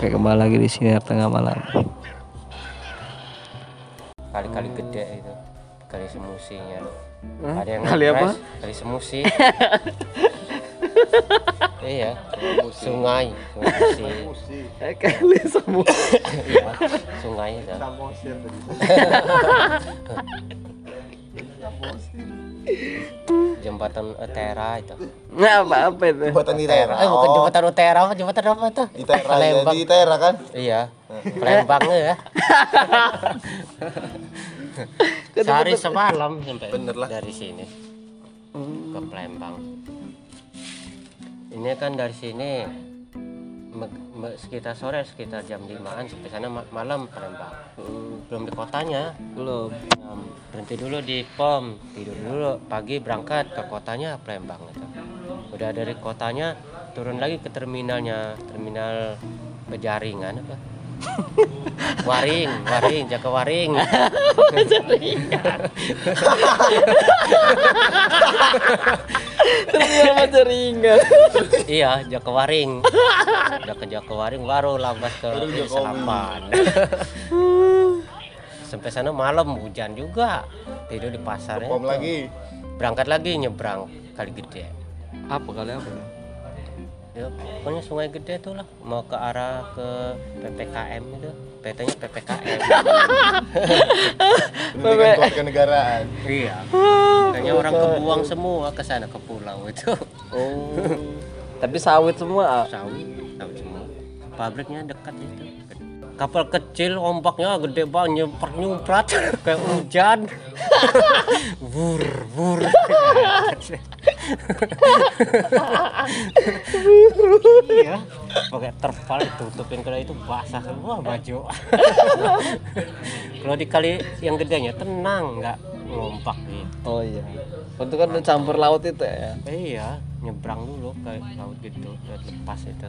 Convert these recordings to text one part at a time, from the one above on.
Oke, kembali lagi di sini tengah malam. kali-kali gede itu kali semusinya ada yang Kali apa? kali semusi. Iya. Sungai semusi. Kali semua. iya sungai itu jembatan Utara itu Nggak apa-apa itu. Jembatan di Tera. eh bukan jembatan Utara apa jembatan apa itu Di Tera, ya, kan? iya Palembangnya ya sehari semalam sampai Bener lah. dari sini ke Palembang ini kan dari sini sekitar sore sekitar jam 5an sampai sana ma- malam Palembang belum di kotanya Belum. Em, berhenti dulu di pom tidur dulu pagi berangkat ke kotanya Palembang gitu. udah dari kotanya turun lagi ke terminalnya terminal pejaringan apa waring waring jaga waring. Ternyata macam ringan. iya jaga waring. Jaga jaga waring baru lambat ke selapan sampai sana malam hujan juga. Tidur di pasarnya Pom lagi. berangkat lagi nyebrang. Kali gede. Apa kali apa? Ya pokoknya sungai gede tuh lah. Mau ke arah ke ppkm itu. PT-nya ppkm Pendidikan kewarganegaraan. iya. Kayaknya orang kebuang semua ke sana ke pulau itu. Oh. Tapi sawit semua. sawit sawit semua. Pabriknya dekat itu kapal kecil ombaknya gede banget nyemprat nyemprat kayak hujan. Bur bur iya. Pakai terpal tutupin kalau itu basah. Semua baju. Kalau di kali yang gedenya tenang nggak ngompak gitu. Oh iya. Itu kan campur laut itu ya. iya nyebrang dulu ke laut gitu lepas itu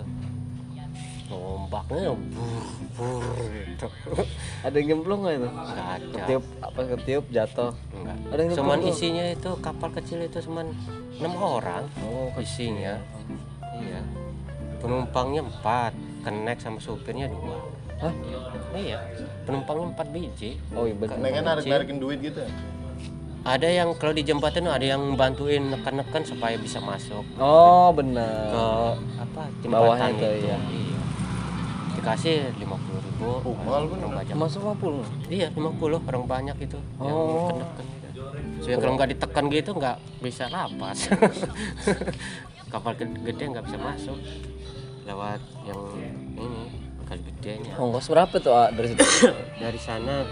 ombaknya bur bur gitu Ada yang gemplung nggak itu? nggak ada Ketiup apa ketiup jatuh. enggak Ada yang cuman nyemplung. isinya itu kapal kecil itu cuman enam orang oh isinya iya penumpangnya empat kenek sama supirnya dua Hah? iya penumpangnya empat biji Oh iya benar. Kan narik narikin duit gitu. ada yang kalau di jembatan ada yang bantuin nekan-nekan supaya bisa masuk Oh ke benar. apa Bawahnya jembatan tuh, itu iya. iya. Dikasih lima puluh ribu Oh, mahal bener. orang banyak Masuk 50. iya 50 orang banyak itu yang Oh. gitu. Soalnya kalau nggak ditekan gitu nggak bisa lapas kapal gede- nggak bisa masuk lewat yang ini kali gedenya Ongkos berapa tuh ah, dari situ? dari sana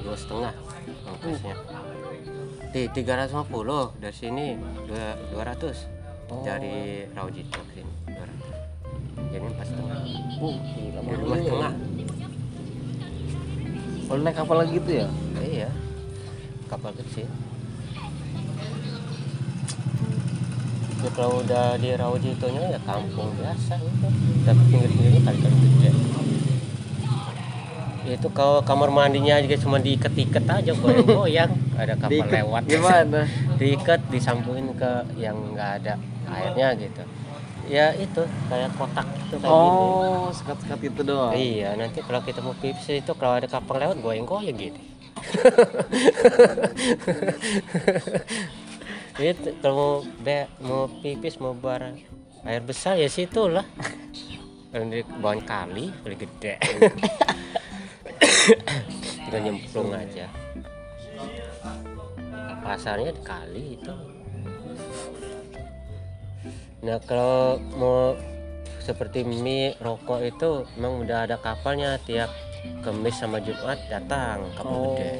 dua setengah ongkosnya di 350 dari sini dua 200 dari Raujito ke sini 200 jadi empat setengah Uh, gila ya. setengah Kalau naik kapal lagi gitu ya? iya. Kapal kecil. Ya kalau udah di Raujitonya ya kampung biasa itu tapi pinggir-pinggirnya kali-kali gede. Itu kalau kamar mandinya juga cuma diikat-ikat aja goyang-goyang. Ada kapal Diikat lewat. Gimana? diikat disambungin ke yang nggak ada airnya gitu ya itu kayak kotak itu kayak Oh, sekat-sekat itu doang. Iya, nanti kalau kita mau pipis itu kalau ada kapal lewat goyang-goyang gini. itu kalau mau be, mau pipis mau bar air besar ya situ lah. Di bawah kali, kali gede. Tinggal nyemplung aja. Pasarnya di kali itu. Nah kalau mau seperti mie rokok itu memang udah ada kapalnya. Tiap Kamis sama Jumat datang kapal gede.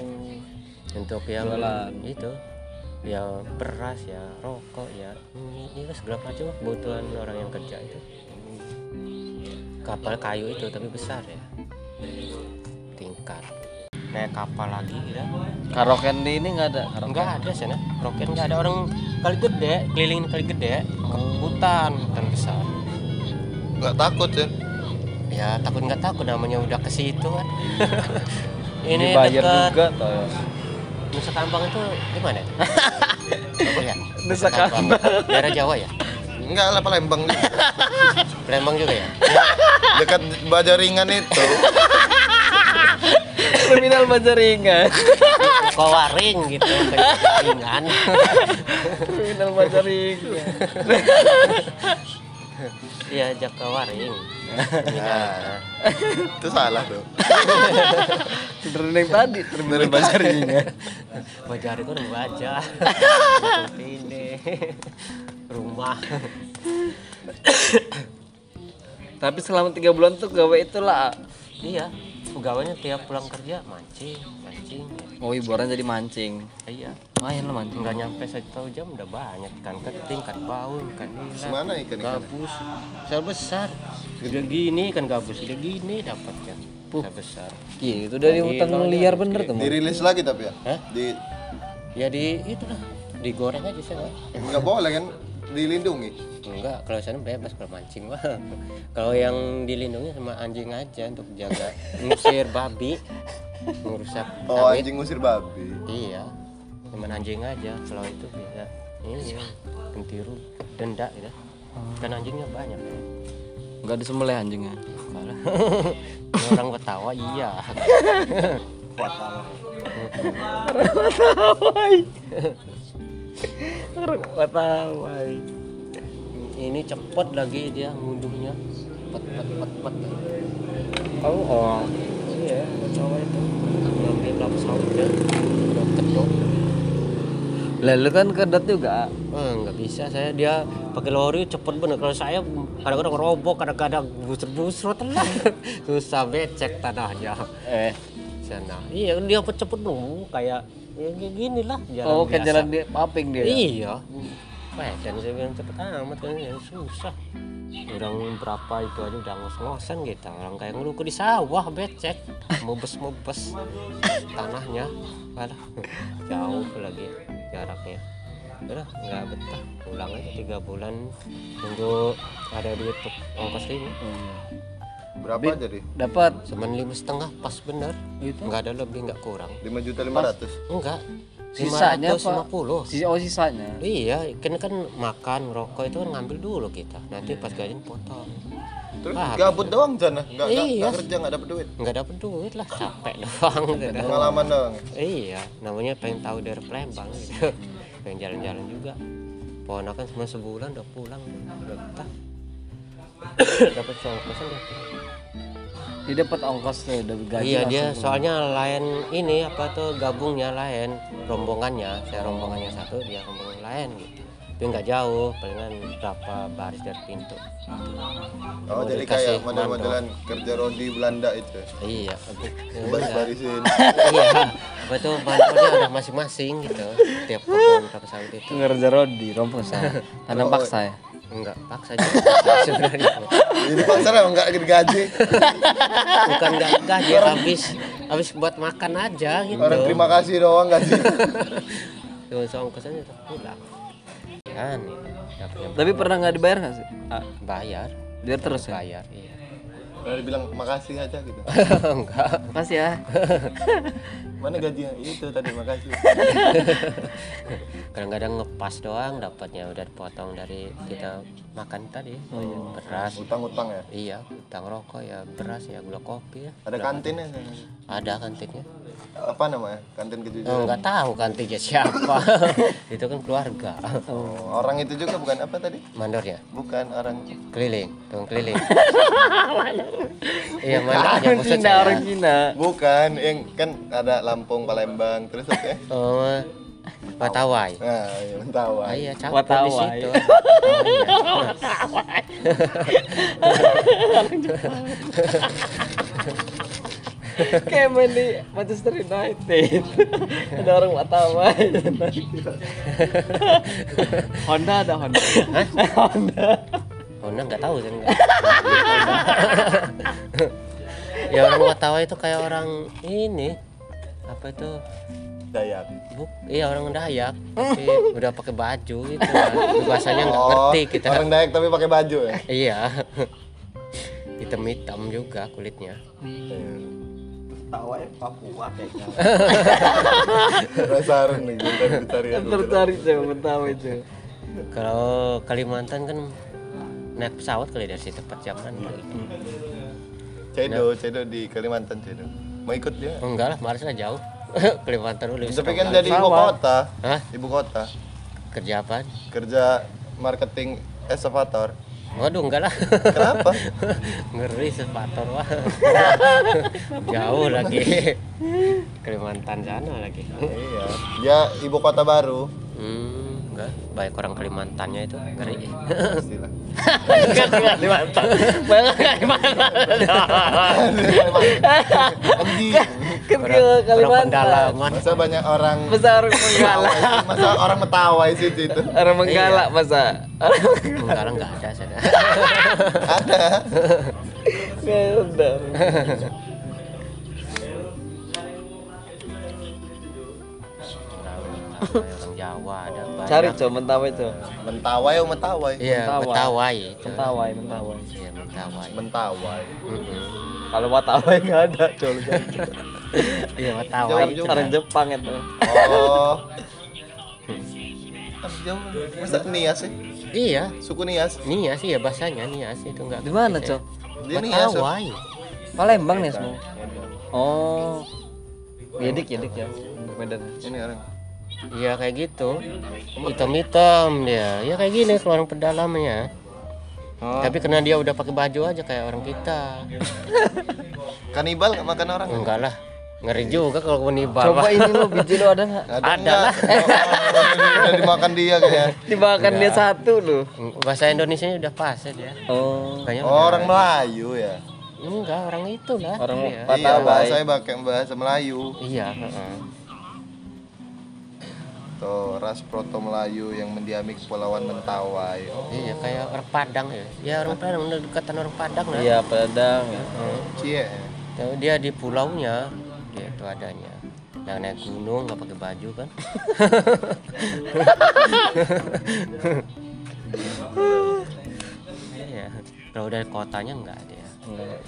Untuk yang Jualan. itu ya beras ya rokok ya mie ya segala macam kebutuhan orang yang kerja itu. Kapal kayu itu tapi besar ya. Tingkat naik kapal lagi ya Karaoke di ini nggak ada. Karaoke. enggak ada sana roket enggak ada orang kali gede keliling kali gede ke hutan hutan besar Gak takut ya? ya takut nggak takut namanya udah ke situ kan ini Dibayar dekat juga toh ya. Nusa Kambang itu di mana itu? Oh ya, Nusa daerah Jawa ya Enggak lah Palembang. Palembang juga ya Dekat Bajaringan itu. Kriminal Majaringan. Kowaring gitu ringan Kriminal Majaringan. iya Jakawaring Nah, itu salah tuh. Beneran yang tadi Kriminal Majaringan. Bajar itu orang baja ini rumah Tapi selama tiga bulan tuh gawe itulah. iya pegawainya tiap pulang kerja mancing mancing Oh hiburan jadi mancing. iya Lumayan lah mancing. nggak nyampe satu jam udah banyak ikan keting ikan baung ikan nila Semana ikan ikan? gabus besar besar udah gini ikan gabus udah gini dapatnya besar besar Gitu dari Lagi hutan liar bener tuh. Dirilis lagi tapi ya. Hah? Di ya di itulah digoreng aja sana enggak boleh kan dilindungi. enggak kalau sana bebas kalau mancing mah kalau yang dilindungi sama anjing aja untuk jaga ngusir babi ngerusak Oh, sawit. anjing ngusir babi. iya cuman anjing aja kalau itu bisa ini kentiru denda gitu kan anjingnya banyak ya. Enggak disembelih anjingnya. Kalau orang ketawa Watawai. ini cepet lagi dia ngunduhnya. Pet pet pet pet Oh, oh. iya ketawa itu. Ngambil kelapa sawit ya udah kedok Lalu kan kedat juga. Eh, nggak bisa. Saya dia pakai lori cepet bener. Kalau saya kadang-kadang robok kadang-kadang busur-busur telah susah becek tanahnya. Eh. sana. Iya dia cepet dong. Kayak ya kayak gini lah jalan Oh, biasa. jalan di paping dia. iya. Wah, dan saya bilang cepet amat kan ya susah. Orang berapa itu aja udah ngos-ngosan gitu. Orang kayak ngeluku di sawah becek. Mubes-mubes tanahnya. Walah, jauh lagi jaraknya. Udah nggak betah. Pulang aja tiga bulan tunggu ada duit untuk ongkos ini Berapa jadi? Dapat cuman lima setengah pas bener Itu? nggak ada lebih nggak kurang 5 juta 500. enggak Sisanya apa? 550 sisa oh sisanya. Iya, kan kan makan rokok itu kan ngambil dulu kita. Nanti pas gajian potong. Terus Ah. gabut doang sana. Enggak Iya. kerja, enggak dapat duit. Nggak dapet duit lah, capek doang. gitu. Pengalaman doang. Iya, namanya pengen tahu dari Palembang gitu. pengen jalan-jalan juga. Ponakan cuma sebulan udah pulang, udah betah. Dapat pulang. Dia dapat ongkos tuh dari gaji. Iya dia langsung. soalnya lain ini apa tuh gabungnya lain rombongannya saya rombongannya satu dia rombongan lain gitu tapi nggak jauh palingan berapa baris dari pintu Oh, Mau jadi kayak model-modelan kerja rodi Belanda itu. iya Baris-barisin. iya apa tuh bandolnya udah masing-masing gitu tiap kebun sawit itu ngerja rodi rompong saya. Tanam Oh. paksa ya. enggak paksa juga sebenarnya Ini pasar emang enggak digaji. bukan nggak gaji habis habis buat makan aja gitu Orang terima kasih doang gaji. cuma ongkosannya udah pulang kan dapatnya Tapi pernah nggak dibayar nggak sih? Ah, bayar biar terus ya. bayar iya Udah dibilang makasih aja gitu. enggak Makasih ya. Mana gajinya? Itu tadi makasih. kadang-kadang ngepas doang dapatnya udah dipotong dari kita makan tadi beras Utang-utang ya. iya utang rokok ya beras ya gula kopi ya Ada kantinnya. ada kantinnya Apa namanya? Kantin kejujuran. oh, nggak tahu kantinnya siapa itu kan keluarga Oh, orang itu juga bukan apa tadi? mandornya Bukan orang keliling tukang keliling iya mandornya Orang maksud Cina, orang Cina. bukan yang kan ada Lampung, Palembang, terus oke. oh Watawai Nah, iya, mentawai. Ah, iya campur di Watawai. situ Kayak main di Manchester United. ada orang Watawai. Honda ada Honda. Honda. Oh, nah nggak tahu saya nggak. ya orang Watawai itu kayak orang ini apa itu Dayak. Buk, iya orang Dayak tapi udah pakai baju gitu bahasanya nggak Oh, ngerti kita Orang Dayak tapi pakai baju ya. iya hitam-hitam juga kulitnya Tawa ya Papua kayaknya. Penasaran nih, tertarik saya Betawi itu. Kalau Kalimantan kan naik pesawat kali dari situ 4 jaman. Cedo, Cedo di Kalimantan Cedo. Mau ikut dia? Enggak lah, males lah jauh. Kalimantan dulu. Tapi kan jadi ibu kota. Hah? Ibu kota. Kerja apaan? Kerja marketing excavator. Waduh, enggak lah. Kenapa? Ngeri sepator wah. Jauh lagi. Kalimantan sana lagi. iya. Dia ibu kota baru. Hmm. Baik orang Kalimantannya itu ngeri. Pastilah. Kalimantan. Banyak Kalimantan. Kan Kalimantan. Masa banyak orang Masa orang menggalak. Masa orang metawai situ itu. Orang menggalak masa. Enggak lah, enggak ada sana. Ada. Ya udah. Orang Jawa ada banyak. Cari coba mentawai coba. Mentawai atau metawai? Iya, Mentawai. Mentawai. Mentawai, mentawai. Iya, Mentawai. Mentawai. Mm-mm. Kalau watawai nggak ada coba. Iya, Mentawai. Orang Jepang itu. Oh. Jauh. Masa Nias sih? Iya, Suku Nias. Nias sih ya bahasanya Nias itu enggak. Di mana coba? Dia Nias. oh. Mentawai. Palembang nih semua. Oh. Yedik, yedik ya. Medan. Ini orang. Iya kayak gitu. Hitam-hitam dia. Ya kayak gini kalau orang pedalamnya. Oh. Tapi karena dia udah pakai baju aja kayak orang kita. Kanibal nggak makan orang? Enggak lah. Ngeri juga kalau menibal. Coba ini lo biji lo ada nggak? Ada, Ada nggak? lah. Udah dimakan dia kayaknya. Dimakan dia satu lo. Bahasa Indonesia udah pas ya dia. Oh. Kayaknya Oh, orang Melayu ya. enggak orang itu lah. Orang Iya. Iya, bahasanya pakai bahasa Melayu. Iya, heeh. Tuh, ras proto Melayu yang mendiami kepulauan Mentawai. Oh, Iya kayak orang Padang ya. Ya orang Padang udah dekatan orang Padang lah. Iya, Padang. Heeh. cie. Tahu dia di pulaunya dia itu adanya. Yang naik gunung nggak pakai baju kan? Iya. Kalau dari kotanya enggak dia. Enggak.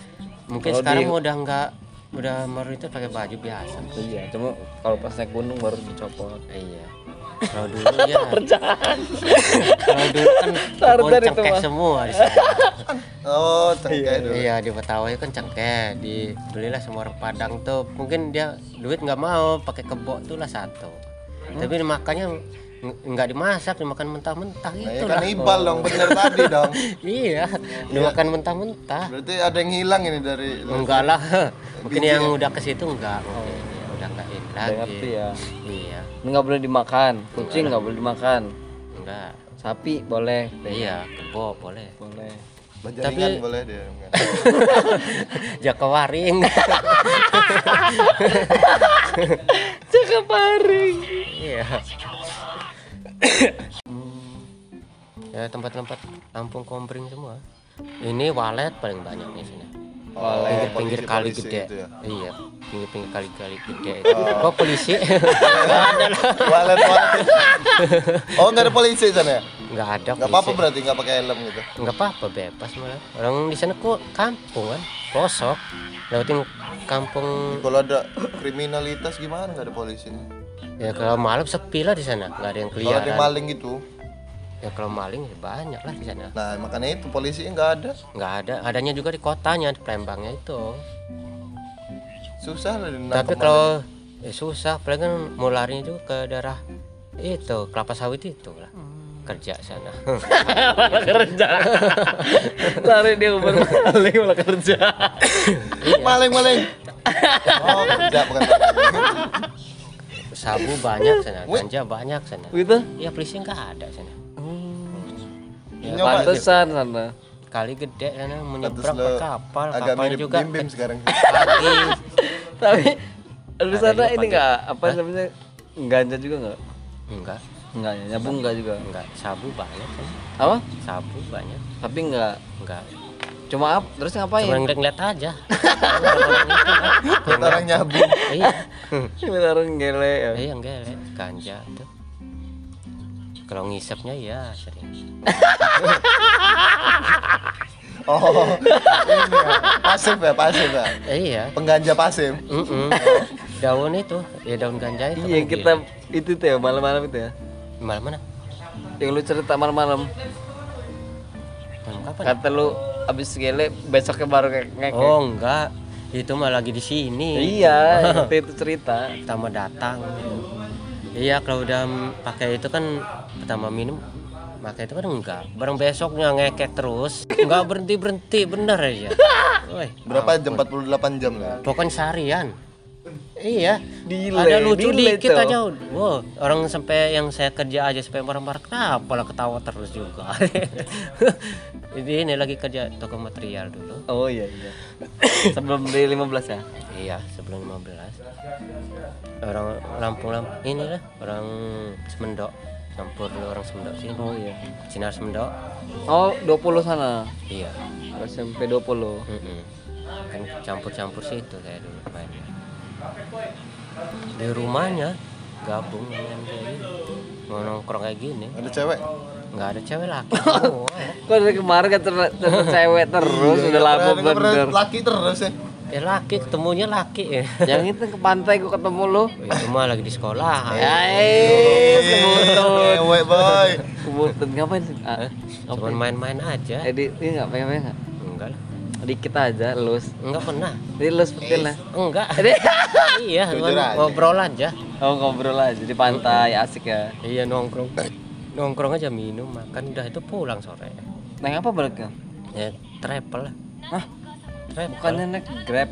Mungkin Kalau sekarang di- udah enggak udah mayoritas pakai baju biasa. Iya, cuma kalau pas naik gunung baru dicopot. Iya. Kalau dulu ya. Kalau dulu kan itu cengkeh semua di sana. Oh, cengkeh dulu. Iya di Betawi kan cengkeh, dibelilah sama orang Padang tuh. Mungkin dia duit nggak mau pakai kebok tuh lah satu. Tapi makannya ng- nggak dimasak, dimakan mentah-mentah Nah, gitu ya lah. kanibal dong, bener tadi dong. Iya, dimakan mentah-mentah. Berarti ada yang hilang ini dari Enggak lah, mungkin yang ya? udah ke situ enggak, mungkin ya, udah Udah lagi. ngerti ya. Nggak boleh dimakan. Kucing nggak boleh dimakan. enggak. Sapi boleh. Iya, kebok boleh. Boleh. Bajaringan Tapi- boleh dia. enggak. Jaka waring. Cakap paring. Iya. ya tempat-tempat kampung kompring semua. Ini walet paling banyak di sini. Oh, Pinggir-pinggir kali gede. itu ya. Iya, pinggir-pinggir kali-kali gede. Kok polisi? Nggak ada lah. Walet walet. Oh, enggak ada polisi di sana ya? Nggak ada Enggak apa-apa polisi. berarti enggak pakai helm gitu. Nggak apa-apa bebas malah. Orang di sana kok kampung kan, pelosok. Lewatin kampung. Kalau ada kriminalitas gimana enggak ada polisi? Ya kalau malam sepi lah di sana, nggak ada yang Kalau ada kelihatan. maling gitu. Ya kalau maling ya banyak lah di sana. Nah, makanya itu polisi enggak ada. nggak ada adanya juga di kotanya di Palembangnya itu Susah lah tapi kalau eh, susah paling kan mau larinya juga ke daerah itu kelapa sawit itu lah kerja sana malah kerja. Lari dia uber maling malah kerja. maling. Maling maling. Oh, kerja bukan sabu banyak sana ganja banyak sana Gitu. ya polisi nggak ada sana Ya, Nyoba pantesan sana. kali gede sana menyeberang ke kapal agak kapal mirip juga Bim Bim sekarang. Tapi di sana ini enggak apa namanya ganja juga enggak? enggak Enggak ya, nyabung enggak juga. enggak sabu banyak sana. Apa? sabu banyak Tapi enggak. enggak Cuma apa? Terus ngapain? cuma ngeliat aja Kita orang nyabung. iya Orang gele ya. Eh yang gelek ganja. Kalau ngisepnya ya sering. Oh, ini ya. Pasif ya, pasif ya. Eh, iya. Pengganja pasif. Mm-mm. daun itu, ya daun ganja itu. Iya kan kita itu tuh ya malam-malam itu ya. Di mana yang lu cerita malam-malam Malam kapan? kata lu abis gele besoknya baru kayak ngekek Oh enggak, itu mah lagi di sini. iya itu, itu cerita Pertama datang. Iya kalau udah pakai itu kan pertama minum pakai itu kan enggak. Barang besoknya ngekek terus, enggak berhenti berhenti bener aja. Woi, Berapa jam? 48 jam lah. pokoknya seharian. Iya. Delay, ada lucu delay dikit tuh. aja. Wow, orang sampai yang saya kerja aja sampai marah-marah kenapa lah ketawa terus juga. Ini ini lagi kerja toko material dulu. oh iya iya sebelum di 15 ya Iya, sebelum 15. Orang Lampung Lampung ini lah, orang Semendok. Campur dulu orang Semendok sini. oh iya Sinar Semendok. oh 20 sana Iya. SMP 20 Mm-mm. Kan campur-campur situ saya dulu mainnya. Di rumahnya gabung main kayak gini. Mau nongkrong kayak gini. Ada cewek? Nggak ada cewek laki kok dari kemarin kan ter- ter- cewek terus Iya, udah lama bener Laki terus ya. Ya laki ketemunya laki ya. yang itu ke pantai gua ketemu lu Itu mah lagi di sekolah. ya eh, kebutut Cewek boy. kebutut ngapain sih ah, Cuman main-main aja. edit ini nggak pengen pengen nggak Enggak lah. Dikit aja lus Enggak pernah. ini lus betul lah Enggak. Iya, cuman ngobrol aja. oh ngobrol aja di pantai asik ya Iya nongkrong. nongkrong aja minum makan udah itu pulang sore. naik apa baliknya Ya travel lah. Hah? Travel. bukannya naik grab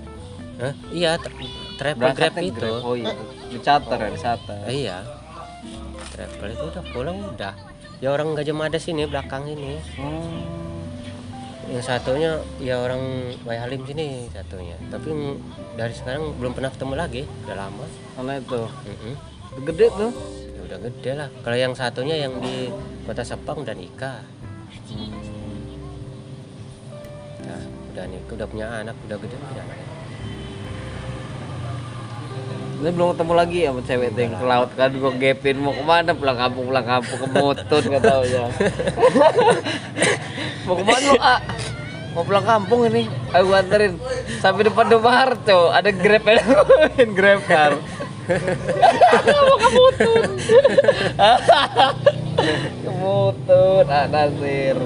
Hah? Iya, tra- travel Berangkat grab itu. grab oh iya di charter ya di charter Eh, iya. Travel itu udah pulang udah. Ya orang Gajah Mada sini belakang ini. Hmm. Yang satunya ya orang Wai Halim sini satunya. Tapi dari sekarang belum pernah ketemu lagi. Udah lama. Karena itu Mm-mm. gede tuh Ya udah gede lah. Kalau yang satunya yang di Kota Sepang udah nikah. Nah, udah nikah, udah punya anak, udah gede udah. Ini belum ketemu lagi ya sama cewek tuh yang ke laut kan gua gepin mau ke mana pulang kampung pulang kampung ke Mutun nggak tahu ya. mau ke mana lu ah? Mau pulang kampung ini, ayo gua anterin sampai depan Indomaret ada grab ya, grab car. mau ke Mutun. ke ah Nasir.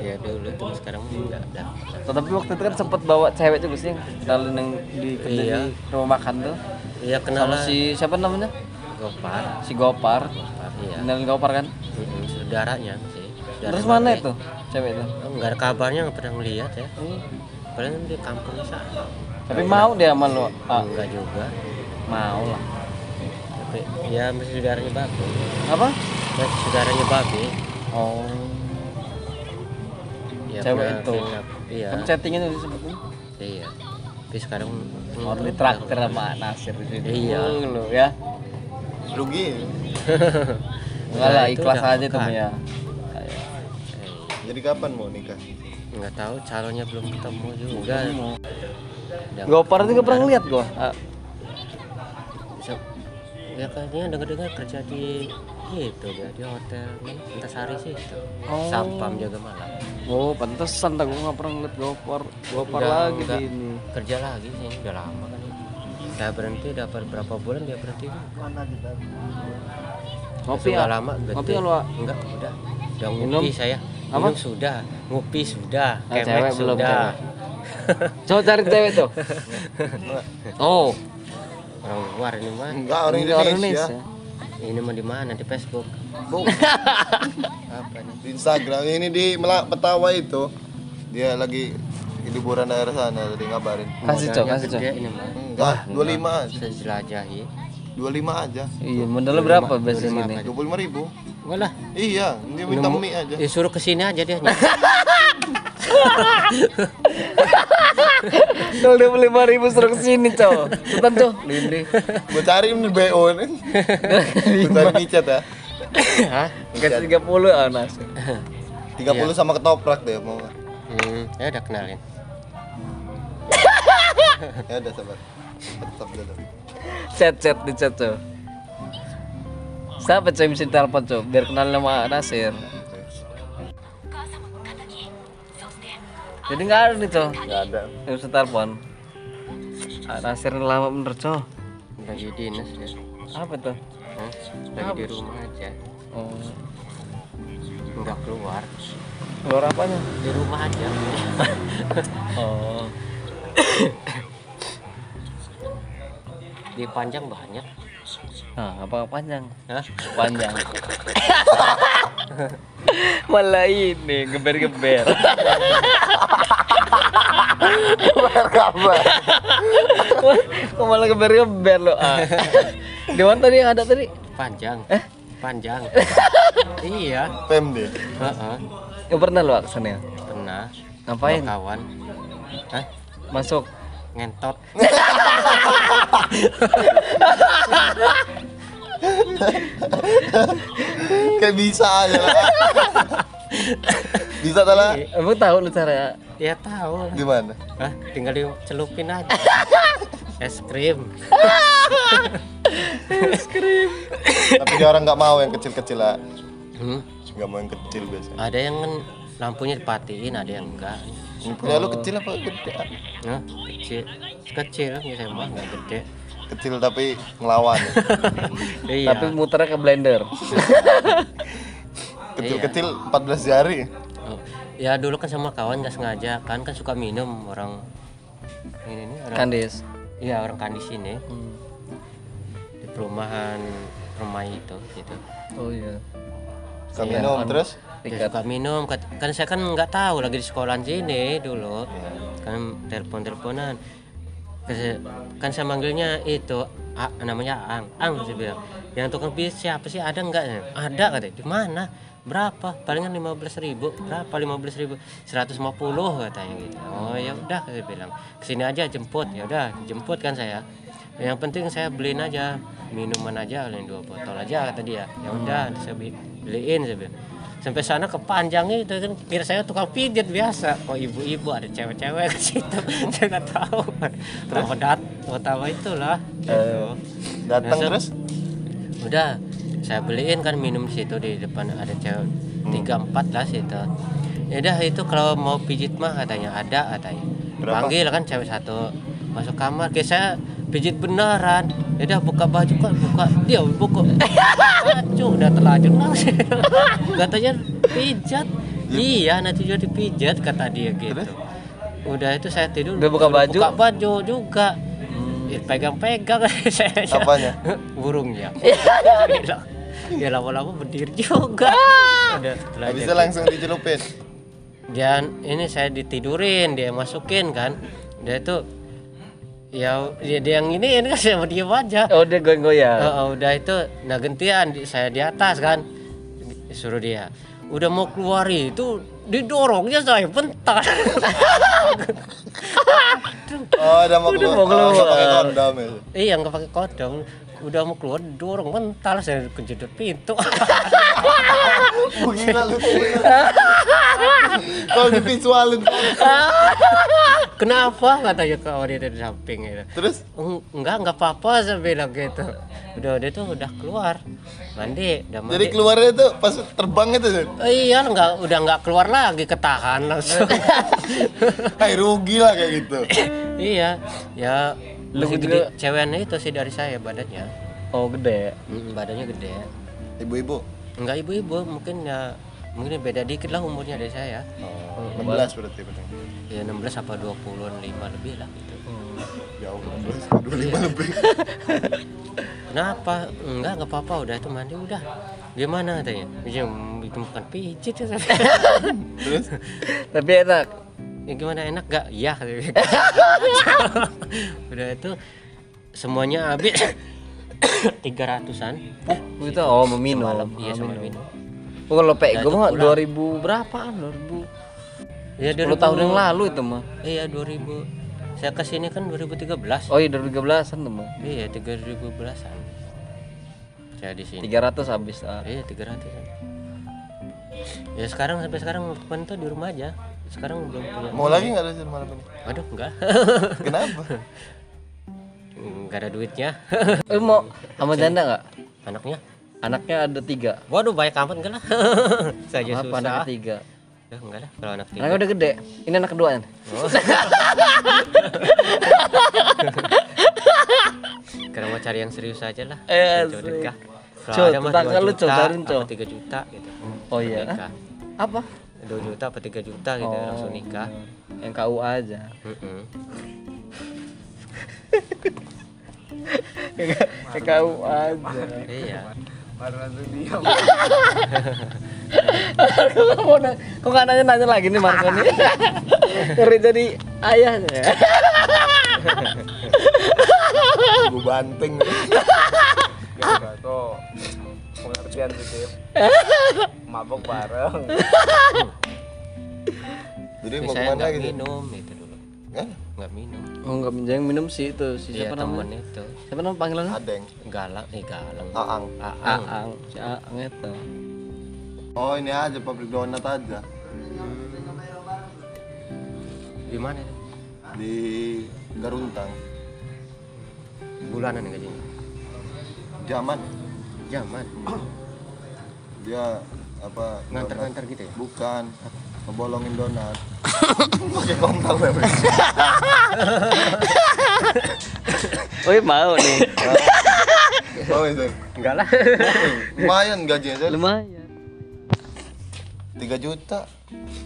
Ya dulu tuh sekarang enggak ada. Oh, tapi waktu itu kan sempet bawa cewek juga sih yang kenalin yang di kerja Iya. di rumah makan tuh. Iya kenal Sama si siapa namanya? Gopar. Si Gopar. Gopar iya. Kenalin Gopar kan? Mm-mm, saudaranya sih. Saudara Terus mana itu cewek itu? Nggak ada kabarnya nggak pernah ngeliat ya. Paling di kampungnya sana. Tapi mau dia sama? Ah, Enggak juga. mau lah. Tapi ya masih saudaranya babe. Apa? Masih saudaranya babe. Oh. Ya, Cewek itu. up. Iya. Kan chattingnya tuh disebutin. Iya. Tapi sekarang Mau di traktir sama Nasir di sini. Iya. Lu ya. Rugi. Enggak lah, itu ikhlas aja tuh ya. Jadi kapan mau nikah? nggak tahu calonnya belum ketemu juga. Gopar juga pernah ngeliat gua. Bisa ya kayaknya dengar-dengar kerja di gitu dia di hotel Antasari sih itu Oh. sampam jaga malam Oh, pantesan tak gua nggak pernah ngeliat Gopar. Gopar Udah, lagi udah. di ini. kerja lagi sih udah lama kan saya berhenti dapat berapa bulan dia berhenti Ngopi ya? lama berhenti Ngopi ya lu? enggak udah udah Minum? ngopi saya Apa? minum sudah ngopi sudah Ah, kemek cewek belum, sudah Coba cari cewek tuh. Oh, orang luar ini mah Enggak, orang ini orang Indonesia. Ini mah di mana di Facebook apa nih di Instagram ini di Melak Petawa itu. Dia lagi di liburan daerah sana tadi ngabarin. Kasih cok, kasih cok. ini mah Enggak, 25 aja. bisa jelajahi 25 aja. Iya, modalnya berapa biasanya gini? 25 ribu. enggak lah Iya, dia minta mie aja. Ya, suruh ke sini aja dia. Kalau dia beli lima ribu suruh ke sini cok. Sultan cok. Lindi. Gua cari ini BO nih. Gua cari micet ya. Hah? Kasih tiga puluh ah Nas. 30 sama ketoprak deh mau. Hmm, ya udah kenalin. Ya udah sabar. Tetap dulu. Chat chat di chat cok. Siapa yang bisa telepon cok? Biar kenal nama Nasir. Jadi nggak ada nih cok. Enggak ada. Yang bisa telepon. Ah, Nasir lama bener cok. Lagi dinas dia. Apa tuh? Hah? lagi di rumah aja Oh. nggak keluar Keluar apanya? di rumah aja Oh. di panjang banyak Nah, apa panjang? Hah? Panjang. Malah ini geber-geber. Kabar. Kok malah geber-geber lo? Ah. Di mana tadi yang ada tadi? panjang Eh? panjang iya Pem dia. Heeh. Pernah lo ke sana? pernah Ngapain? sama kawan Hah? Masuk. Ngentot Kayak bisa aja lah. bisa tak lah? Emang tahu lu cara ya tahu lah Gimana? Hah? tinggal dicelupin aja es krim Tapi dia orang nggak mau yang kecil-kecil lah. hmm? Nggak mau yang kecil biasanya. ada yang lampunya dipatiin ada yang enggak Ini punya lu kecil apa gede? Nah, kecil kecil ya saya mah nggak gede Kecil tapi ngelawan. iya tapi muternya ke blender. Kecil-kecil 14 jari. Oh, ya dulu kan sama kawan nggak sengaja kan kan suka minum orang ini nih orang Kandis. iya orang kan di sini Hmm. di perumahan rumah itu gitu Oh iya. Suka minum terus dia suka minum. Kan saya kan nggak tahu lagi di sekolah sini dulu. Kan telepon teleponan kan saya manggilnya itu A, namanya Ang. Ang saya bilang. Yang tukang pijit siapa sih? Ada nggak? Ada katanya. Di mana? Berapa? Palingan lima belas ribu. Berapa? lima belas ribu. seratus lima puluh katanya gitu. Oh ya udah saya bilang. Ke sini aja jemput. Ya udah jemput kan saya. Yang penting saya beliin aja. Minuman aja dua botol aja kata dia. Ya udah saya beli- beliin saya bilang sampai sana kepanjang itu kan kira saya tukang pijat biasa. Kok ibu-ibu ada cewek-cewek ke situ? Saya nggak tahu. Terus? Dat pertama itulah gitu. datang Masa- terus? Udah saya beliin kan minum situ di depan ada cewek. Tiga empat lah situ. Ya udah itu kalau mau pijit mah katanya ada katanya. Berapa? panggil kan cewek satu. Masuk kamar. Kayak saya pijit beneran ya udah buka baju kok buka dia buka. Baju udah terlanjur langsung katanya pijat. Iya. Nanti juga dipijat kata dia gitu. Udah itu saya tidur. Udah buka baju? buka baju juga. Ya, pegang-pegang. Saya Apanya? burungnya. Ya lama-lama berdiri juga. Udah habisnya dia- langsung dicelupin? Dan ini saya ditidurin dia masukin kan. Dia itu ya dia, dia yang ini ini kan saya mau diem aja. Oh dia goyang-goyang. Oh, oh, udah itu nah gantian di- saya di atas kan disuruh dia. Udah mau keluar itu didorongnya saya bentar. Oh udah mau keluar, mau keluar. Oh, nggak pakai kondom ya? Iya nggak pakai kodong udah mau keluar dorong bentar saya kejedot pintu. Gila lu kalau divisualin kenapa? Katanya kalau dia dari samping gitu. Terus? "Eng- enggak enggak apa-apa saya bilang gitu. Udah udah tuh udah keluar. Mandi udah mandi. Jadi keluarnya tuh pas terbang itu Oh, iya enggak udah enggak keluar lagi ketahan langsung. Kayak rugi lah kayak gitu. Iya ya Lu masih juga- gede. Ceweknya itu sih dari saya badannya. Oh gede. Mm, badannya gede. Ibu-ibu? Enggak ibu-ibu. Mungkin ya mungkin beda dikit lah umurnya dari saya. Oh, 16 berarti benar ya 16 apa 25 lebih lah gitu. Jauh 16 25 lebih? Kenapa? Enggak enggak apa-apa. Udah itu mandi udah. Gimana katanya? "Ya, itu bukan pijit. Ya terus? Tapi enak. Ya gimana enak gak iya udah itu semuanya habis tiga ratusan Oh, itu oh mau minum. malam iya sama minum Oh, kalau pek gue mah itu 2000 berapaan? 2000. ya 10 tahun yang lalu itu mah. iya 2000 saya ke sini kan 2013 Oh iya 2013an tuh mah. iya 3012an saya di sini 300 habis. Ah. iya 300 an ya sekarang sampai sekarang tuh di rumah aja sekarang belum punya mau lagi nggak ada malam ini aduh enggak kenapa enggak ada duitnya Eh mau sama janda nggak? anaknya Anaknya ada tiga. waduh banyak amat enggak lah saja Apa susah anaknya tiga? ya enggak lah kalau anak tiga Anaknya udah gede. Ini anak kedua kan? Oh. Karena mau cari yang serius aja lah. Eh. Fra, Cok, ada mah tetangga 2 lu, juta, apa Cok. 3 juta gitu. Oh iya. Nikah. Apa? 2 juta apa 3 juta gitu Oh. langsung nikah. Yang KUA aja. Mm-mm. Yang KUA aja. Iya. Kok mau na- kok nggak nanya-nanya lagi nih Marco nih? Ngeri jadi ayahnya. Gue banting. tuh pengertian sih mabok bareng Jadi mau ke mana nggak gitu? minum itu dulu. Hah? Nggak minum. Oh nggak yang minum sih itu si Iya siapa temen namanya? itu. Siapa nama panggilannya? Adeng. Galang, eh galang. Aang. Aang. Aang, si Aang itu. Oh ini aja pabrik donat aja. Di mana? Di Garuntang. Bulanan gajinya. Zaman. Jaman. Dia apa? Ngantar-ngantar gitu ya? Bukan. Ngebolongin donat. Pakai kontol ya. Bang. Wih mau nih. Oh itu. Enggak lah. Lumayan gajinya saya. Lumayan. 3 juta.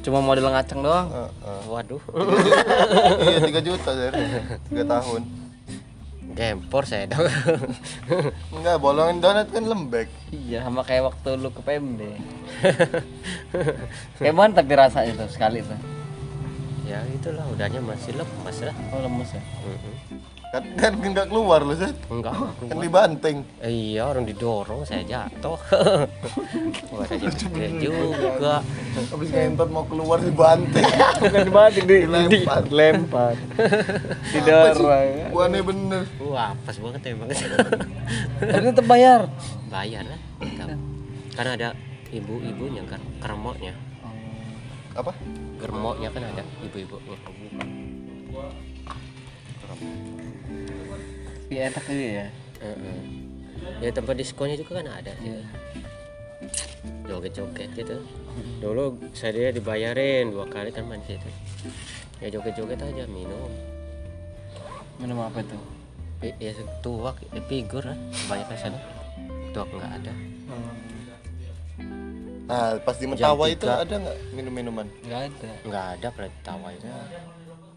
Cuma model ngaceng doang. Heeh. Waduh. Iya 3 juta saya. 3 tahun. Gempor saya dong. Enggak, bolongin donat kan lembek. Iya, sama kayak waktu lu ke PMD. Kayak mana tapi rasanya tuh sekali tuh. ya itulah udahnya masih lemas lah. Oh lemes ya. Mm-mm. Kan kan enggak keluar lu, Set. Enggak. Kan dibanting. Eh, iya orang didorong saya jatuh. Wah, saya juga. Habis ngentot mau keluar dibanting. Bukan dibanting di Dilempar. dilempar. Didorong. Buannya bener. Wah, pas banget emang. Tapi tetap bayar. Bayar lah. Karena ada ibu-ibunya kan, kermoknya. Apa? Germoknya kan ada ibu-ibunya. Iya enak juga ya. Heeh. Ya tempat diskonnya juga kan ada. Iya. Joget-joget gitu. Dulu saya dia dibayarin dua kali kan main situ. Ya joget-joget aja minum. Minum apa itu? Pi- Ya tuak, ya figur lah. Banyak kan sana. Tuak nggak ada. Nah, pas di Mentawa itu ada nggak minum-minuman? Enggak ada. Nggak ada pernah ditawa itu.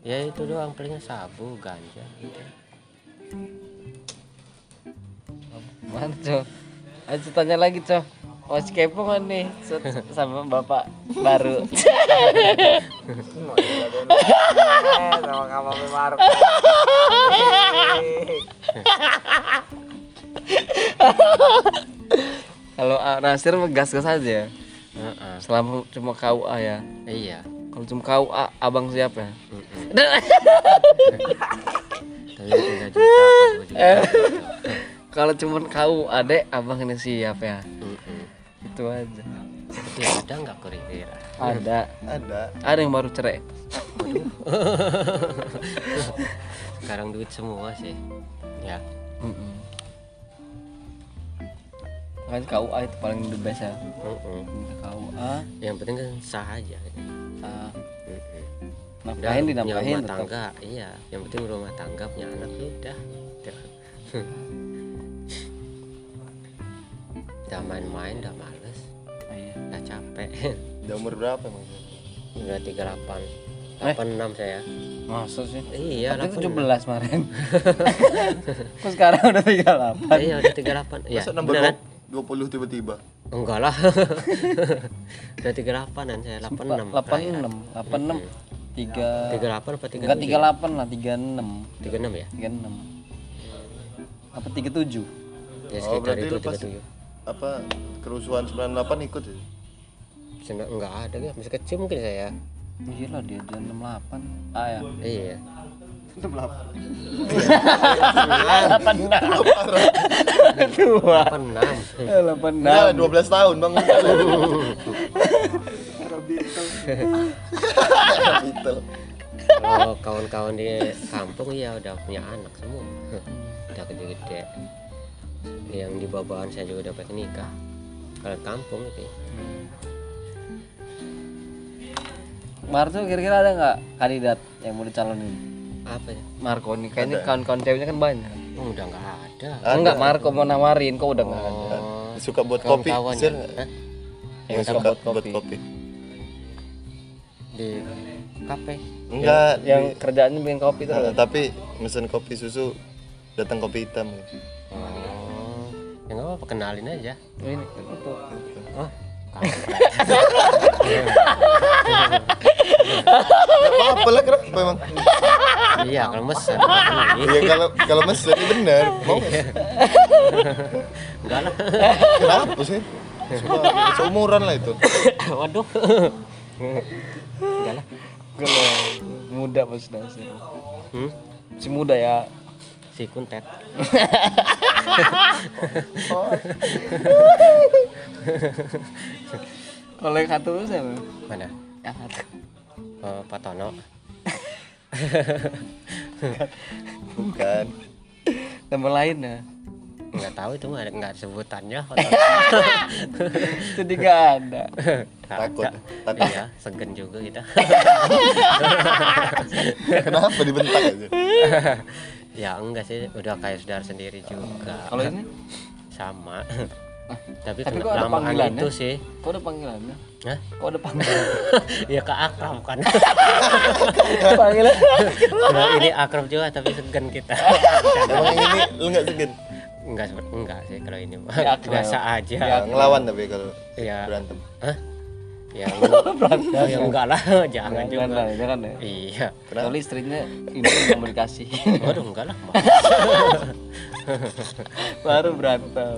Ya itu doang palingnya sabu, ganja gitu. Cok? Ayo tanya lagi, Cok. Masih kepo kan nih sama bapak baru. sama kamu Kalau Nasir mah gas-gas aja. Heeh. Selama cuma KUA ya. Iya. Kalau cuma KUA, abang siapa? Kalau cuma KUA dek, abang ini siapa ya? Itu aja. Tapi ada nggak kira-kira? Ada. Ada. Ada yang baru cerai. Sekarang duit semua sih. Ya. Mm Kan KUA itu paling the best ya. Mm-mm. KUA, Yang penting kan sah aja. ah, Mm-mm. Nafkahin punya dinafkahin rumah tetap. tangga, iya. Yang penting rumah tangga punya anak sudah. Udah. Udah main-main, udah males, Oh, iya. udah capek. Udah umur berapa emang? udah 38 Eh? 86 saya. Masa sih? Iya, Tapi 86. 17 kemarin. Kok sekarang udah 38? Iya, udah 38. Iya, Masa nambah beneran? 20 tiba-tiba? Enggak lah. udah 38 dan saya 86. 86, 86, 3 38 apa 37? Enggak 38 lah, 36. 36 ya? 36. Apa 37? Ya Oh, sekitar berarti itu pas 37. apa kerusuhan 98 ikut ya? Sena- enggak ada ya, masih kecil mungkin saya. Iya lah dia dia 68. Ah ya. Iya. 86. Tua. 86. 86. Enggak, 12 tahun bang. Beetle. Kalau kawan-kawan di kampung ya udah punya anak semua. udah gede-gede. Yang di bawaan saya juga udah pengen nikah. Kalau kampung itu. ya. Marco kira-kira ada nggak kandidat yang mau dicalonin? Apa ya? Marco nih kayaknya kawan-kawan ceweknya kan banyak. Oh, udah nggak ada. Oh, enggak Marco mau nawarin kok udah nggak ada. Oh, suka buat kopi kawan-kawannya. sir nggak? Hah? yang Yang suka buat buat kopi. Di kafe. Enggak yang di- kerjaannya bikin kopi tuh Nah, tapi mesen kopi susu datang kopi hitam. Gitu. oh ya nggak apa kenalin aja. Ini. Itu oh apa-apa lah kenapa emang? Iya kalau mesen. Iya kalau kalau mesen ini bener mau nggak? enggak lah. Kenapa sih? Seumuran lah itu. Waduh enggak lah. Kalau muda mas Nasir hmm? si muda ya. Si kuntet. Kalau yang satu siapa mana? Yang satu. Oh, Pak Tono. Bukan. Nama lain ya nggak tahu itu nggak nggak sebutannya. Jadi nggak ada. Takut, takut. iya segen juga kita. Kenapa dibentak aja? Ya enggak sih. Udah kayak saudara sendiri juga. Kalau ini? Sama. Tapi, tapi kena kok ada panggilannya? itu sih. Kok ada panggilannya? Hah? kok ada panggilan? Ya ke akrab kan. Panggilan? Kalau ini akrab juga tapi segan kita. Emang ini lu nggak segen enggak enggak sih kalau ini mah. Ya, biasa aja. Ya, ngelawan tapi kalau ya. berantem. Hah? ya enggak, ya enggak lah. Jangan juga. lah jangan ya. Iya. Kecuali istrinya ini yang mau dikasih waduh enggak lah baru berantem.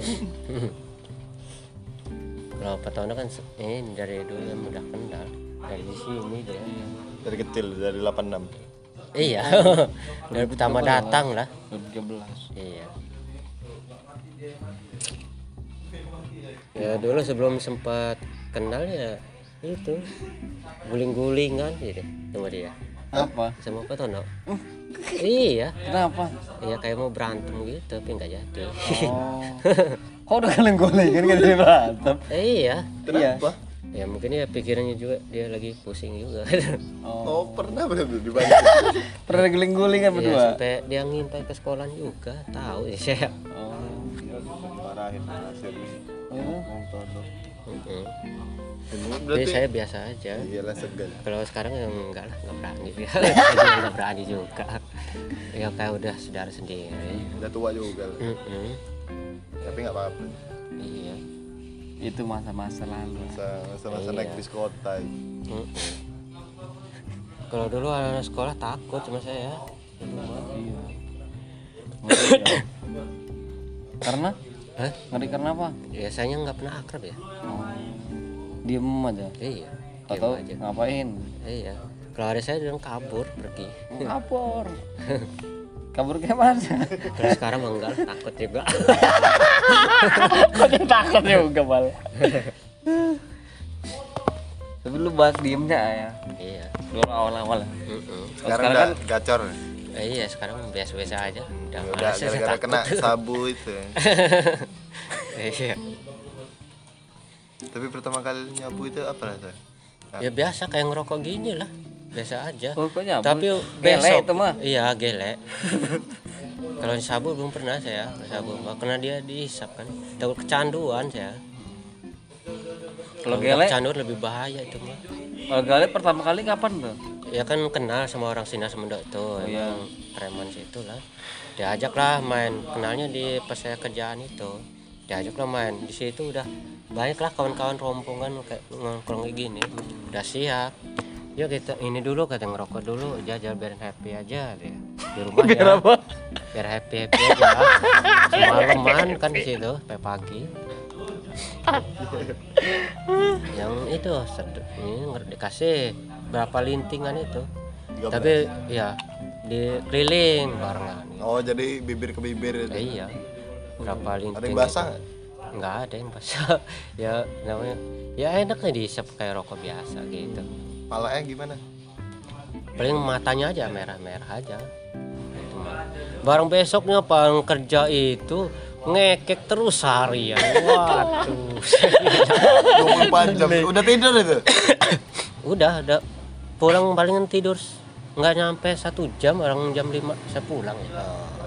Kalau Pak Tono kan ini dari dulu yang udah kenal. Dari sini dia dari kecil dari 86 iya. Dari pertama datang lah. 2013 Iya. Ya dulu sebelum sempat kenal ya itu guling-gulingan gitu sama dia. Apa? Sama apa Tono. Iya. Kenapa? Iya kayak mau berantem gitu tapi nggak jadi. Oh. Kok udah kalian goleng kan jadi berantem. Iya. Kenapa? Ya mungkin ya pikirannya juga dia lagi pusing juga. Oh. Oh pernah bener dibantu pernah guling-guling kan Iya, berdua? sampai dia ngintai ke sekolah juga tahu ya saya oh marahin serius Oh, ini Jadi berarti saya biasa aja. Iyalah segan. Kalau sekarang ya enggak lah nggak berani sih. Nggak berani juga. Ya kayak udah saudara sendiri. Udah tua juga lah. Mm-mm. tapi nggak apa-apa. Iya. Itu masa-masa lalu. Masa masa, masa Iya. naik bis kota. Kalau dulu anak sekolah takut sama saya. Iya. Ya. karena Hah? ngeri karena apa? Biasanya nggak pernah akrab ya. Oh. Diem aja? Iya atau aja. ngapain. Iya. Kalau ada saya bilang kabur pergi. Kabur. Kabur ke mana? Kalau sekarang mah enggak takut juga. Kok takut juga mal tapi lu bahas diemnya ya. Iya. Dulu awal-awal. Mm-mm. sekarang udah gacor Eh, iya sekarang biasa-biasa aja. Udah udah gara-gara takut. kena sabu itu. Ya. iya. Tapi pertama kali nyabu itu apa rasanya ya biasa kayak ngerokok gini lah. Biasa aja. Oh tapi Gele itu mah. Iya gele kalau sabu belum pernah saya. Sabu karena dia dihisap kan. Takut kecanduan saya kalau gele kecanduan lebih bahaya itu mah kalau gele pertama kali kapan tuh? Ya kan kenal sama orang Sina Semendok itu iya. emang preman situ lah diajak lah main kenalnya di pas saya kerjaan itu. Diajak lah main di situ udah banyak lah kawan-kawan rombongan kayak nongkrong kayak gini. Udah siap. Yuk kita ini dulu kata ngerokok dulu jajal biar happy aja dia. Di rumah biar ya apa? Biar happy happy aja. Semalaman kan di situ sampai pagi yang itu ini dikasih berapa lintingan itu. 13. tapi ya dikeliling barengan oh jadi bibir ke bibir itu? Eh, iya. Berapa linting ada yang basah itu. nggak? ada yang basah. Ya namanya ya enaknya dihisap kayak rokok biasa gitu. Palanya gimana? Paling matanya aja merah-merah aja. Itu barang besoknya pas kerja itu ngekek terus seharian waduh. 24 jam. Udah tidur itu? Udah udah. Pulang palingan tidur. Nggak nyampe satu jam orang jam 5 saya pulang ya.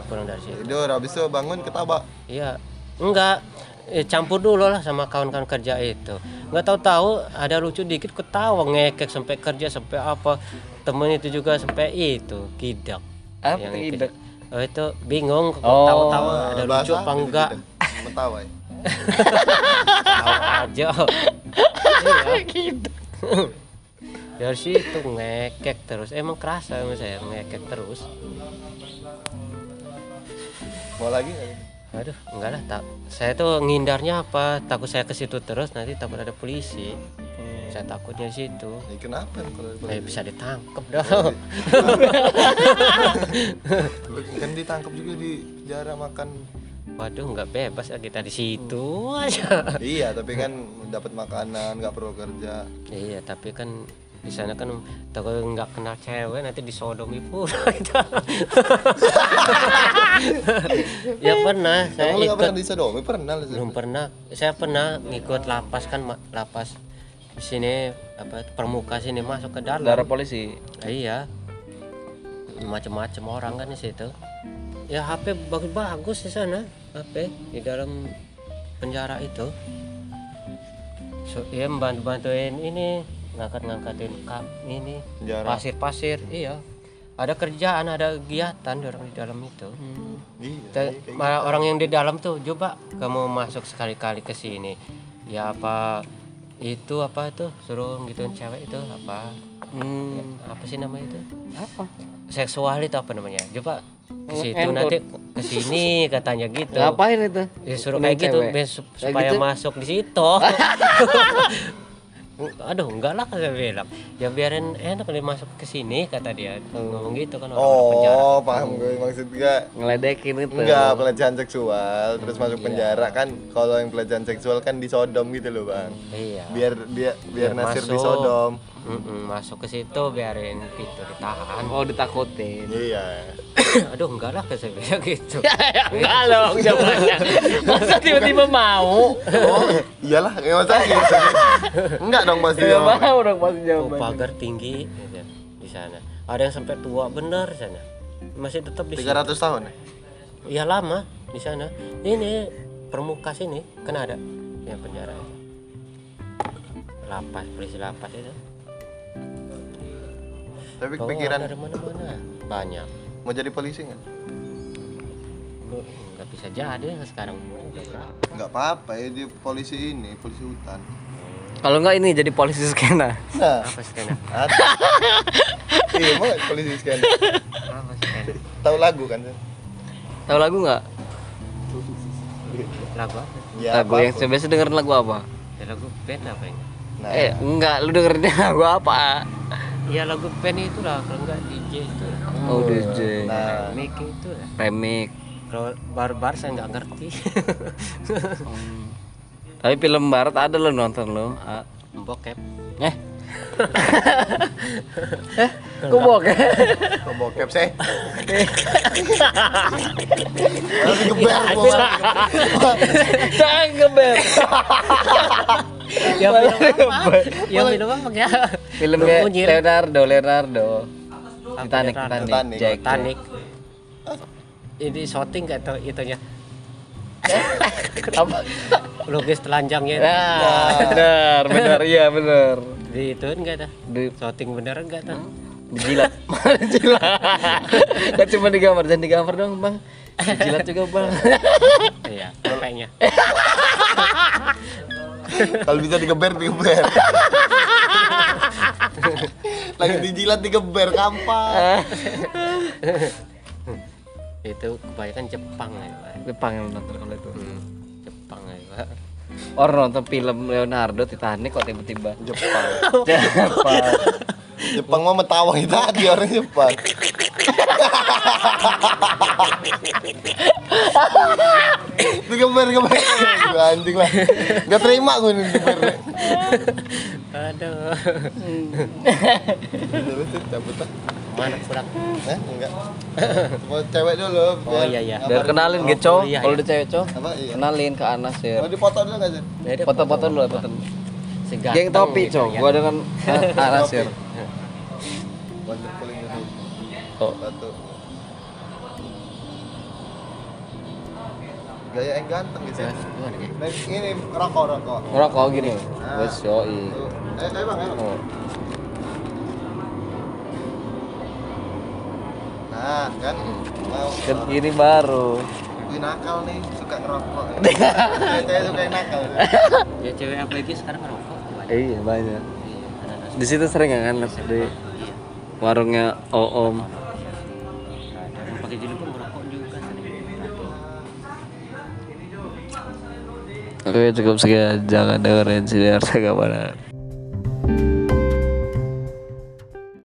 Pulang dari situ. Tidur habis itu bangun ketabak. Iya. Enggak eh, campur dulu lah sama kawan-kawan kerja itu. Nggak tahu-tahu ada lucu dikit ketawa ngekek sampai kerja sampai apa. Temen itu juga sampai itu kidak Apa kidak? Oh, itu bingung kok Oh. tahu-tahu ada lucu apa apa enggak gitu? Metawa ya? tahu aja iya. dari situ ngekek terus emang kerasa sama saya ngekek terus Mau lagi? Aduh, enggak lah. Tak, saya tuh ngindarnya apa? Takut saya ke situ terus nanti takut ada polisi. Saya takutnya di situ. Ya, kenapa kalau Eh, bisa ditangkap dong. kan ditangkap juga di penjara makan Waduh, nggak bebas ya kita di situ aja. iya tapi kan dapat makanan nggak perlu kerja iya, tapi kan di sana kan takut nggak kenal cewek nanti disodomi pula kita. ya pernah, saya Kamu ikut pernah disodomi pernah belum pernah. Saya pernah ngikut lapas kan lapas di sini apa permuka sini masuk ke dalam. Darah polisi. Nah, iya. Macam-macam orang kan di situ. Ya HP bagus-bagus di sana HP di dalam penjara itu. So, ya bantu-bantuin ini ngangkat-ngangkatin kap ini pasir-pasir iya. Ada kerjaan ada kegiatan orang di dalam itu. Iya Te- malah orang yang di dalam tuh coba kamu masuk sekali-kali ke sini. Ya apa itu apa itu suruh gituin cewek itu apa Hmm. apa sih namanya itu Apa? seksual itu apa namanya coba ke situ Entot. nanti ke sini katanya gitu Ngapain itu? ya suruh kayak gitu cewek? biar sup- Kayak supaya gitu? masuk di situ aduh enggak lah saya bilang ya biarin enak dia masuk ke sini kata dia. Ngomong gitu kan orang penjara. oh paham gue maksud gue. Ngeledekin itu. Enggak, pelecehan seksual terus masuk penjara. Kan kalau yang pelecehan seksual kan disodom gitu loh bang. Iya. Biar biar biar Biar nasir masuk. disodom. Mm-mm, masuk ke situ biarin itu ditahan. Oh ditakutin. iya aduh enggak lah saya bilang gitu Enggak dong jawabannya. Masa tiba-tiba mau? oh iyalah nggak masalah gitu enggak dong pasti Enggak dong. mau dong pasti oh, jawabannya. pagar tinggi gitu, di sana ada yang sampai tua bener di sana masih tetap di situ 300 tahun ya Iya lama di sana. Ini permuka sini kan ada yang penjara itu. Lapas, polisi lapas itu. tapi Bawa kepikiran dari mana-mana. Banyak. Mau jadi polisi nggak nggak bisa jadi sekarang. Nggak apa-apa ya dia polisi ini polisi hutan Kalau enggak ini jadi polisi skena. nah Apa skena? iya mau nggak polisi sekian Apa skena? tahu lagu kan? Tahu lagu enggak? Lagu apa? ya lagu yang apa pun. biasa dengerin lagu apa? Ya, lagu band apa ini? nah Eh, enggak, lu dengerin lagu apa? Ya lagu band itu lah, kalau enggak DJ itu. Oh, DJ. nah Mic itu lah. Remix. Kalau bar-bar saya nggak ngerti. Tapi film barat ada lo nonton lo. Ah. Bokep. Eh. Eh, kok bokeh? kok bokep sih Harus geber gua. Jangan geber. Ya film apa? Ya film apa ya? Filmnya. Leonardo, Leonardo. Apa Titanic? Titanic, Titanic. Ini shooting gak tau itunya? Apa? Lukis telanjangnya Nah, benar, benar, iya benar. Di ituin gak ada? Di Shooting beneran gak tau? dijilat. Dijilat. Kan cuma digambar, jangan digambar dong, Bang. Dijilat juga, Bang. Iya, kayaknya. kalau bisa digeber digeber lagi dijilat digeber gampang itu kebanyakan Jepang ya, Pak. Jepang yang nonton kalau itu. Hmm, Jepang ya, Pak. Orang nonton film Leonardo Titanic kok tiba-tiba. Jepang Jepang. Jepang mah metawang itu tadi orang Jepang digeber geber Gua anjing lah gak terima gue nih digeber Aduh. terus cabut lah Mana pulang? eh enggak mau cewek dulu Oh iya iya. Biar kenalin gitu, kuliah Kalau ya? di cewek, Cok. apa iya Kenalin ke Anas ya. mau dipoto dulu nggak sih Foto-foto dulu, foto. Geng topi, gitu Cok. ya. Gua dengan eh, Anas ya. Oh. satu gaya yang ganteng gitu ya? Nah, ini rokok rokok Ngerokok gini. Ah. Wes yoi. Eh eh bang eh. Oh. nah kan mau Kan ini baru. Wih, nakal nih suka ngerokok saya suka nakal Ya cewek ABG sekarang ngerokok. Iya banyak. Iya, Di situ sering kan di warungnya Oom. Oke cukup sekian jangan dengerin sini harta kabar.